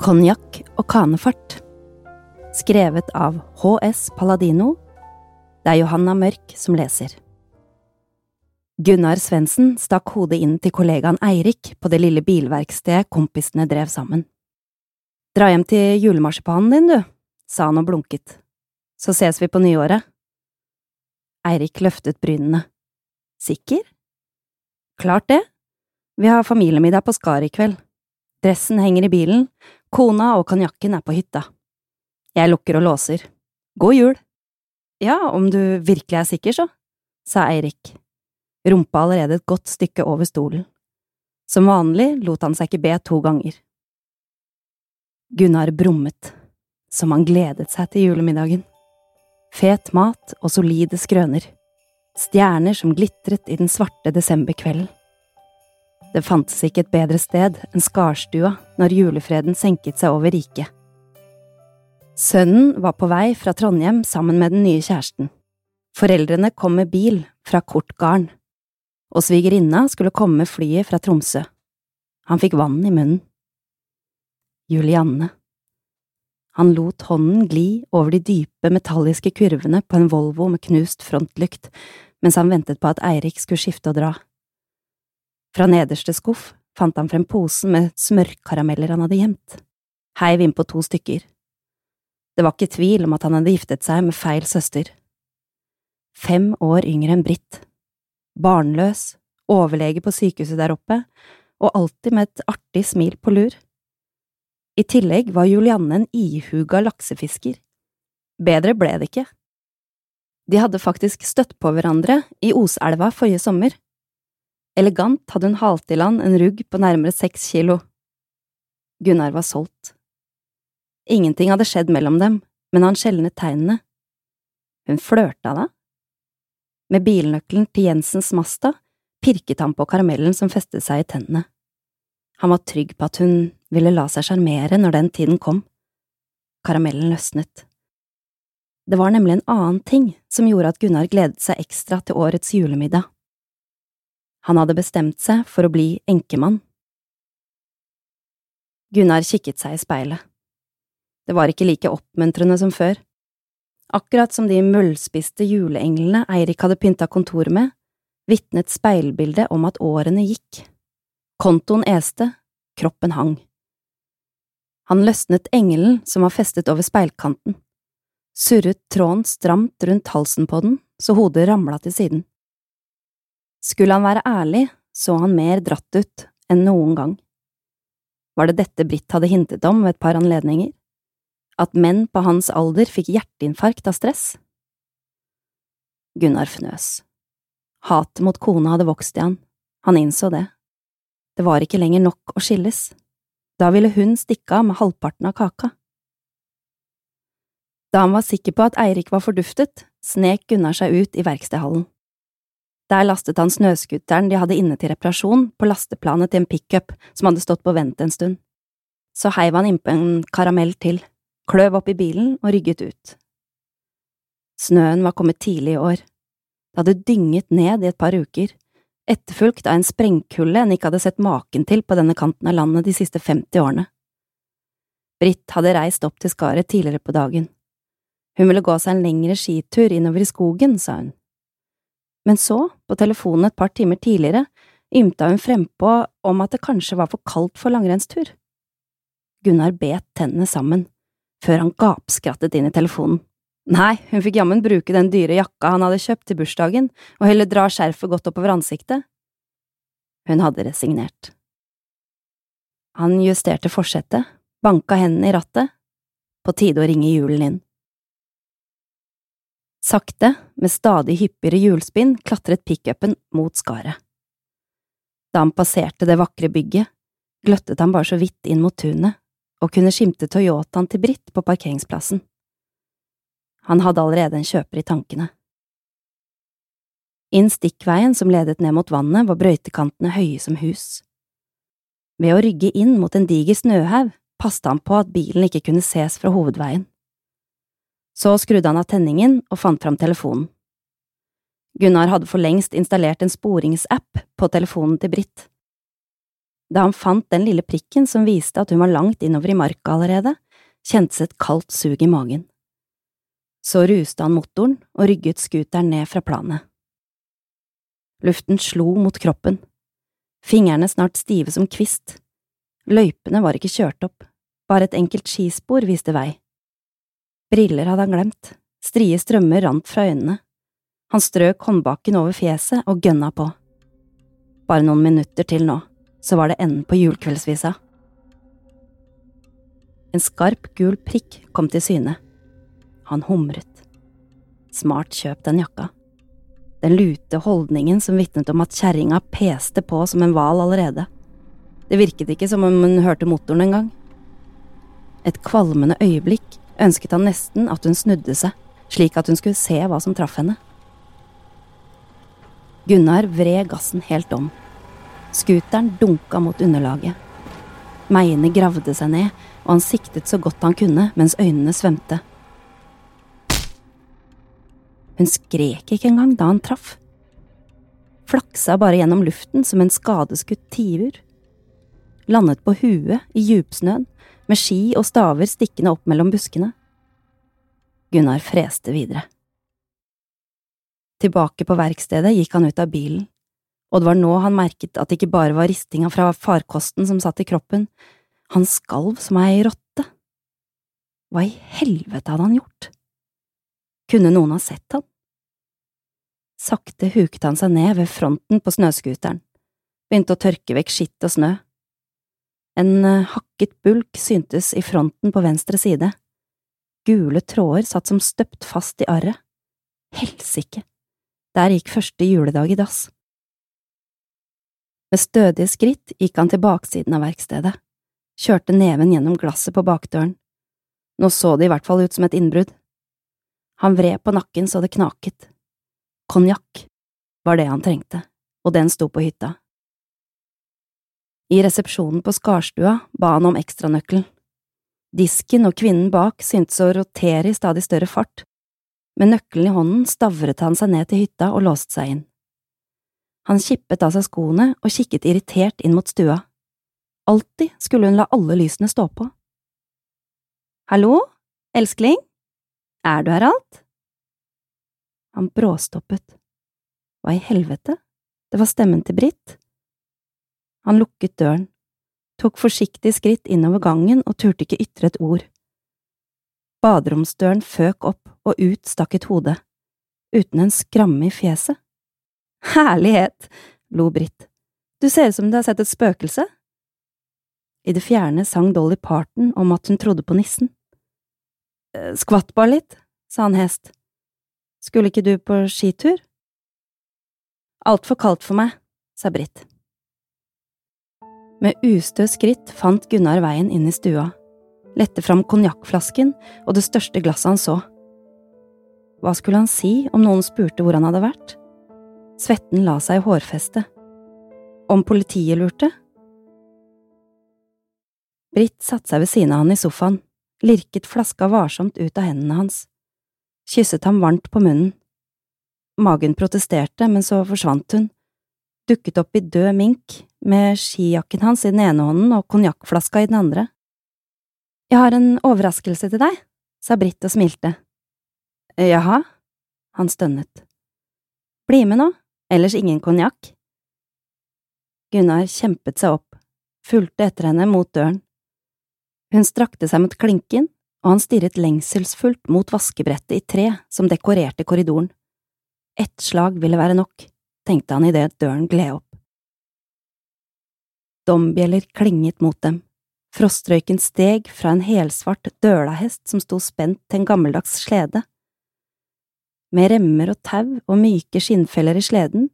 Konjakk og kanefart. Skrevet av HS Paladino. Det er Johanna Mørk som leser. Gunnar Svendsen stakk hodet inn til kollegaen Eirik på det lille bilverkstedet kompisene drev sammen. Dra hjem til julemarsipanen din, du, sa han og blunket. Så ses vi på nyåret. Eirik løftet brynene. Sikker? Klart det. Vi har familiemiddag på Skar i kveld. Dressen henger i bilen, kona og konjakken er på hytta. Jeg lukker og låser. God jul! Ja, om du virkelig er sikker, så, sa Eirik, rumpa allerede et godt stykke over stolen. Som vanlig lot han seg ikke be to ganger. Gunnar brummet, som han gledet seg til julemiddagen. Fet mat og solide skrøner. Stjerner som glitret i den svarte desemberkvelden. Det fantes ikke et bedre sted enn Skarstua når julefreden senket seg over riket. Sønnen var på vei fra Trondheim sammen med den nye kjæresten. Foreldrene kom med bil fra Kortgarden, og svigerinna skulle komme med flyet fra Tromsø. Han fikk vann i munnen. Julianne. Han lot hånden gli over de dype, metalliske kurvene på en Volvo med knust frontlykt mens han ventet på at Eirik skulle skifte og dra. Fra nederste skuff fant han frem posen med smørkarameller han hadde gjemt, heiv innpå to stykker. Det var ikke tvil om at han hadde giftet seg med feil søster. Fem år yngre enn Britt, barnløs, overlege på sykehuset der oppe, og alltid med et artig smil på lur. I tillegg var Julianne en ihuga laksefisker. Bedre ble det ikke. De hadde faktisk støtt på hverandre i Oselva forrige sommer. Elegant hadde hun halt i land en rugg på nærmere seks kilo. Gunnar var solgt. Ingenting hadde skjedd mellom dem, men han skjelnet tegnene. Hun flørta da. Med bilnøkkelen til Jensens Masta pirket han på karamellen som festet seg i tennene. Han var trygg på at hun ville la seg sjarmere når den tiden kom. Karamellen løsnet. Det var nemlig en annen ting som gjorde at Gunnar gledet seg ekstra til årets julemiddag. Han hadde bestemt seg for å bli enkemann. Gunnar kikket seg i speilet. Det var ikke like oppmuntrende som før. Akkurat som de møllspiste juleenglene Eirik hadde pynta kontoret med, vitnet speilbildet om at årene gikk. Kontoen este, kroppen hang. Han løsnet engelen som var festet over speilkanten, surret tråden stramt rundt halsen på den så hodet ramla til siden. Skulle han være ærlig, så han mer dratt ut enn noen gang. Var det dette Britt hadde hintet om ved et par anledninger? At menn på hans alder fikk hjerteinfarkt av stress? Gunnar fnøs. Hatet mot kona hadde vokst i han, han innså det. Det var ikke lenger nok å skilles. Da ville hun stikke av med halvparten av kaka. Da han var sikker på at Eirik var forduftet, snek Gunnar seg ut i verkstedhallen. Der lastet han snøscooteren de hadde inne til reparasjon, på lasteplanet til en pickup som hadde stått på vent en stund. Så heiv han innpå en karamell til, kløv opp i bilen og rygget ut. Snøen var kommet tidlig i år. Det hadde dynget ned i et par uker, etterfulgt av en sprengkulde en ikke hadde sett maken til på denne kanten av landet de siste 50 årene. Britt hadde reist opp til skaret tidligere på dagen. Hun ville gå seg en lengre skitur innover i skogen, sa hun. Men så, på telefonen et par timer tidligere, ymta hun frempå om at det kanskje var for kaldt for langrennstur. Gunnar bet tennene sammen, før han gapskrattet inn i telefonen. Nei, hun fikk jammen bruke den dyre jakka han hadde kjøpt til bursdagen, og heller dra skjerfet godt oppover ansiktet. Hun hadde resignert. Han justerte forsettet, banka hendene i rattet, på tide å ringe julen inn. Sakte, med stadig hyppigere hjulspinn, klatret pickupen mot skaret. Da han passerte det vakre bygget, gløttet han bare så vidt inn mot tunet og kunne skimte Toyotaen til Britt på parkeringsplassen. Han hadde allerede en kjøper i tankene. Inn stikkveien som ledet ned mot vannet, var brøytekantene høye som hus. Ved å rygge inn mot en diger snøhaug passet han på at bilen ikke kunne ses fra hovedveien. Så skrudde han av tenningen og fant fram telefonen. Gunnar hadde for lengst installert en sporingsapp på telefonen til Britt. Da han fant den lille prikken som viste at hun var langt innover i marka allerede, kjentes et kaldt sug i magen. Så ruste han motoren og rygget scooteren ned fra planet. Luften slo mot kroppen, fingrene snart stive som kvist. Løypene var ikke kjørt opp, bare et enkelt skispor viste vei. Briller hadde han glemt, strie strømmer rant fra øynene. Han strøk håndbaken over fjeset og gønna på. Bare noen minutter til nå, så var det enden på julekveldsvisa. En skarp, gul prikk kom til syne. Han humret. Smart kjøp den jakka. Den lute holdningen som vitnet om at kjerringa peste på som en hval allerede. Det virket ikke som om hun hørte motoren engang. Et kvalmende øyeblikk ønsket han nesten at hun snudde seg, slik at hun skulle se hva som traff henne. Gunnar vred gassen helt om. Scooteren dunka mot underlaget. Meiene gravde seg ned, og han siktet så godt han kunne mens øynene svømte. Hun skrek ikke engang da han traff. Flaksa bare gjennom luften som en skadeskutt tiur. Landet på huet i djupsnøen, med ski og staver stikkende opp mellom buskene. Gunnar freste videre. Tilbake på verkstedet gikk han ut av bilen, og det var nå han merket at det ikke bare var ristinga fra farkosten som satt i kroppen, han skalv som ei rotte. Hva i helvete hadde han gjort? Kunne noen ha sett han? Sakte huket han seg ned ved fronten på snøscooteren, begynte å tørke vekk skitt og snø. En eh, hakket bulk syntes i fronten på venstre side. Gule tråder satt som støpt fast i arret. Helsike, der gikk første juledag i dass. Med stødige skritt gikk han til baksiden av verkstedet kjørte neven gjennom glasset på bakdøren. Nå så det i hvert fall ut som et innbrudd. Han vred på nakken så det knaket. Konjakk var det han trengte, og den sto på hytta. I resepsjonen på Skarstua ba han om ekstranøkkelen. Disken og kvinnen bak syntes å rotere i stadig større fart. Med nøkkelen i hånden stavret han seg ned til hytta og låste seg inn. Han kippet av seg skoene og kikket irritert inn mot stua. Alltid skulle hun la alle lysene stå på. Hallo, elskling, er du her alt? Han bråstoppet. Hva i helvete, det var stemmen til Britt. Han lukket døren, tok forsiktig skritt innover gangen og turte ikke ytre et ord. Baderomsdøren føk opp, og ut stakk et hode, uten en skramme i fjeset. Herlighet, lo Britt, du ser ut som du har sett et spøkelse. I det fjerne sang Dolly Parton om at hun trodde på nissen. «Eh, skvatt bare litt, sa han hest. Skulle ikke du på skitur? Altfor kaldt for meg, sa Britt. Med ustø skritt fant Gunnar veien inn i stua, lette fram konjakkflasken og det største glasset han så. Hva skulle han si om noen spurte hvor han hadde vært? Svetten la seg i hårfestet. Om politiet lurte? Britt satte seg ved siden av han i sofaen, lirket flaska varsomt ut av hendene hans, kysset ham varmt på munnen. Magen protesterte, men så forsvant hun, dukket opp i død mink, med skijakken hans i den ene hånden og konjakkflaska i den andre. Jeg har en overraskelse til deg, sa Britt og smilte. Jaha, han stønnet. Bli med nå, ellers ingen konjakk. Gunnar kjempet seg opp, fulgte etter henne mot døren. Hun strakte seg mot klinken, og han stirret lengselsfullt mot vaskebrettet i tre som dekorerte korridoren. Ett slag ville være nok, tenkte han idet døren gled opp. Dombjeller klinget mot dem, frostrøyken steg fra en helsvart dølahest som sto spent til en gammeldags slede. Med remmer og tau og myke skinnfeller i sleden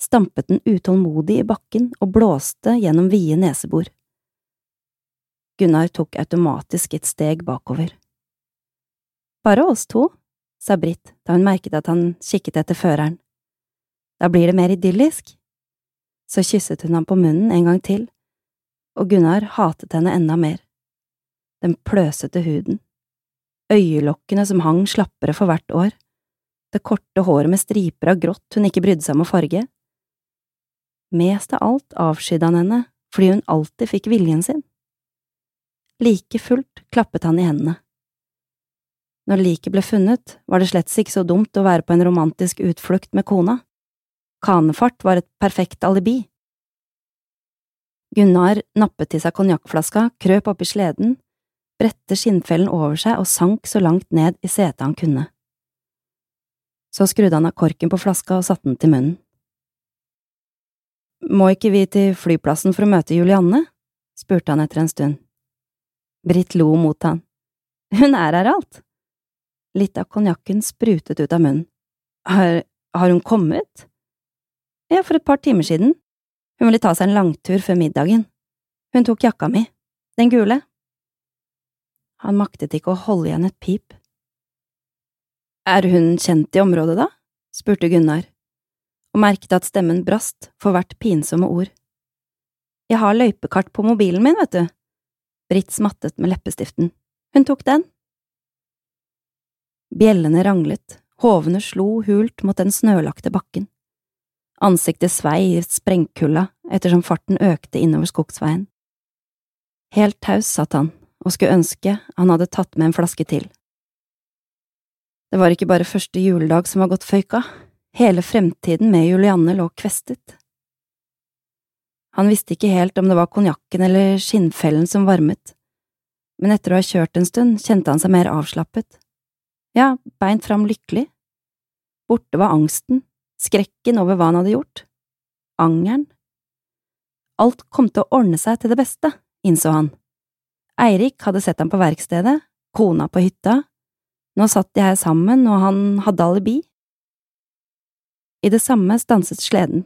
stampet den utålmodig i bakken og blåste gjennom vide nesebor. Gunnar tok automatisk et steg bakover. Bare oss to, sa Britt da hun merket at han kikket etter føreren. Da blir det mer idyllisk. Så kysset hun ham på munnen en gang til, og Gunnar hatet henne enda mer. Den pløsete huden, øyelokkene som hang slappere for hvert år, det korte håret med striper av grått hun ikke brydde seg om å farge. Mest av alt avskydde han henne fordi hun alltid fikk viljen sin. Like fullt klappet han i hendene. Når liket ble funnet, var det slett ikke så dumt å være på en romantisk utflukt med kona. Kanefart var et perfekt alibi. Gunnar nappet til seg konjakkflaska, krøp oppi sleden, bredte skinnfellen over seg og sank så langt ned i setet han kunne. Så skrudde han av korken på flaska og satte den til munnen. Må ikke vi til flyplassen for å møte Julianne? spurte han etter en stund. Britt lo mot han. Hun er her alt. Litt av konjakken sprutet ut av munnen. Har, har hun kommet? Ja, for et par timer siden. Hun ville ta seg en langtur før middagen. Hun tok jakka mi, den gule. Han maktet ikke å holde igjen et pip. Er hun kjent i området, da? spurte Gunnar, og merket at stemmen brast for hvert pinsomme ord. Jeg har løypekart på mobilen min, vet du. Britt smattet med leppestiften. Hun tok den. Bjellene ranglet, hovene slo hult mot den snølagte bakken. Ansiktet svei i sprengkulda ettersom farten økte innover skogsveien. Helt taus satt han og skulle ønske han hadde tatt med en flaske til. Det var ikke bare første juledag som var gått føyka, hele fremtiden med Julianne lå kvestet. Han visste ikke helt om det var konjakken eller skinnfellen som varmet, men etter å ha kjørt en stund kjente han seg mer avslappet. Ja, beint fram lykkelig. Borte var angsten, skrekken over hva han hadde gjort, angeren. Alt kom til å ordne seg til det beste, innså han. Eirik hadde sett ham på verkstedet, kona på hytta, nå satt de her sammen, og han hadde alibi. I det samme stanset sleden.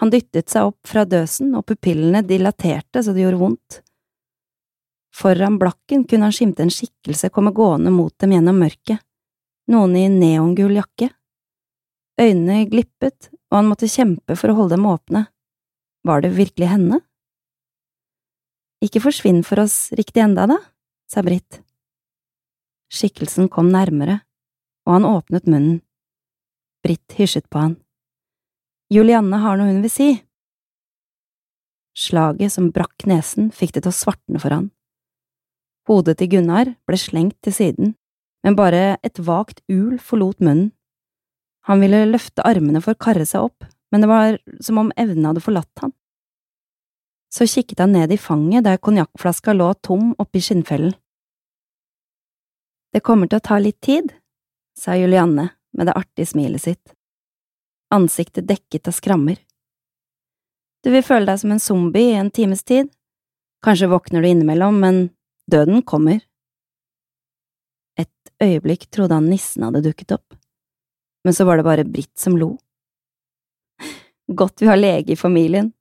Han dyttet seg opp fra døsen, og pupillene dilaterte så det gjorde vondt. Foran blakken kunne han skimte en skikkelse komme gående mot dem gjennom mørket, noen i neongul jakke. Øynene glippet, og han måtte kjempe for å holde dem åpne. Var det virkelig henne? Ikke forsvinn for oss riktig enda, da, sa Britt. Skikkelsen kom nærmere, og han åpnet munnen. Britt hysjet på han. Julianne har noe hun vil si. Slaget som brakk nesen, fikk det til å svartne for han. Hodet til Gunnar ble slengt til siden, men bare et vagt ul forlot munnen. Han ville løfte armene for å karre seg opp, men det var som om evnen hadde forlatt han. Så kikket han ned i fanget der konjakkflaska lå tom oppi skinnfellen. Det kommer til å ta litt tid, sa Julianne med det artige smilet sitt, ansiktet dekket av skrammer. Du vil føle deg som en zombie i en times tid, kanskje våkner du innimellom, men døden kommer. Et øyeblikk trodde han nissen hadde dukket opp men så var det bare Britt som lo. Godt vi har lege i familien.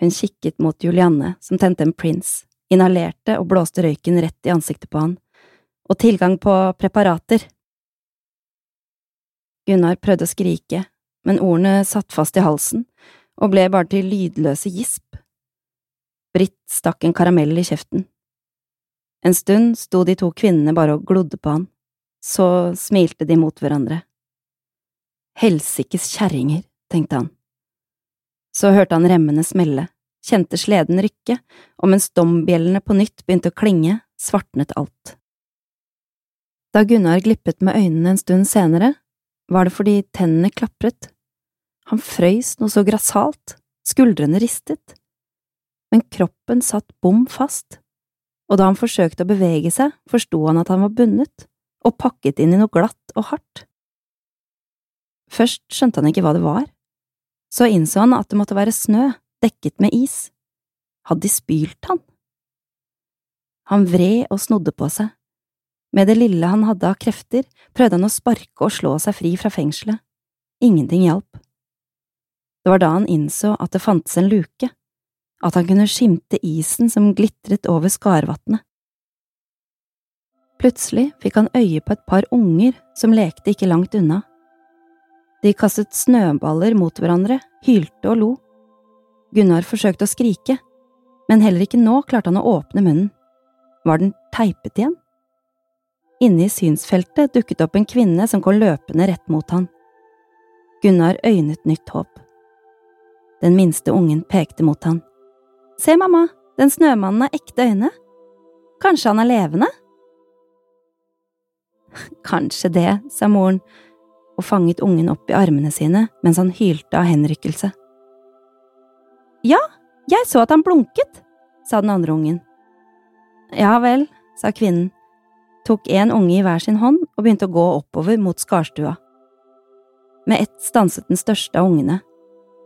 Hun kikket mot Julianne, som tente en Prince, inhalerte og blåste røyken rett i ansiktet på han, og tilgang på preparater. Gunnar prøvde å skrike, men ordene satt fast i halsen og ble bare til lydløse gisp. Britt stakk en karamell i kjeften. En stund sto de to kvinnene bare og glodde på han, så smilte de mot hverandre. Helsikes kjerringer, tenkte han. Så hørte han remmene smelle, kjente sleden rykke, og mens dombjellene på nytt begynte å klinge, svartnet alt. Da Gunnar glippet med øynene en stund senere, var det fordi tennene klapret. Han frøys noe så grassat, skuldrene ristet. Men kroppen satt bom fast, og da han forsøkte å bevege seg, forsto han at han var bundet og pakket inn i noe glatt og hardt. Først skjønte han ikke hva det var. Så innså han at det måtte være snø, dekket med is. Hadde de spylt han? Han vred og snodde på seg. Med det lille han hadde av krefter, prøvde han å sparke og slå seg fri fra fengselet. Ingenting hjalp. Det var da han innså at det fantes en luke, at han kunne skimte isen som glitret over Skarvatnet. Plutselig fikk han øye på et par unger som lekte ikke langt unna. De kastet snøballer mot hverandre, hylte og lo. Gunnar forsøkte å skrike, men heller ikke nå klarte han å åpne munnen. Var den teipet igjen? Inne i synsfeltet dukket opp en kvinne som kom løpende rett mot han. Gunnar øynet nytt håp. Den minste ungen pekte mot han. Se, mamma, den snømannen har ekte øyne. Kanskje han er levende? Kanskje det, sa moren og fanget ungen opp i armene sine mens han hylte av henrykkelse. Ja, jeg så at han blunket, sa den andre ungen. Ja vel, sa kvinnen, tok en unge i hver sin hånd og begynte å gå oppover mot skarstua. Med ett stanset den største av ungene,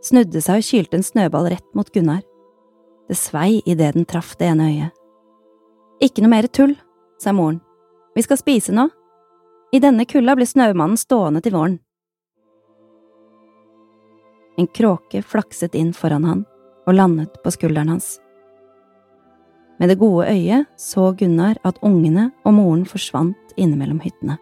snudde seg og kylte en snøball rett mot Gunnar. Det svei idet den traff det ene øyet. Ikke noe mer tull, sa moren. Vi skal spise nå. I denne kulda ble snømannen stående til våren. En kråke flakset inn foran han og landet på skulderen hans. Med det gode øyet så Gunnar at ungene og moren forsvant innimellom hyttene.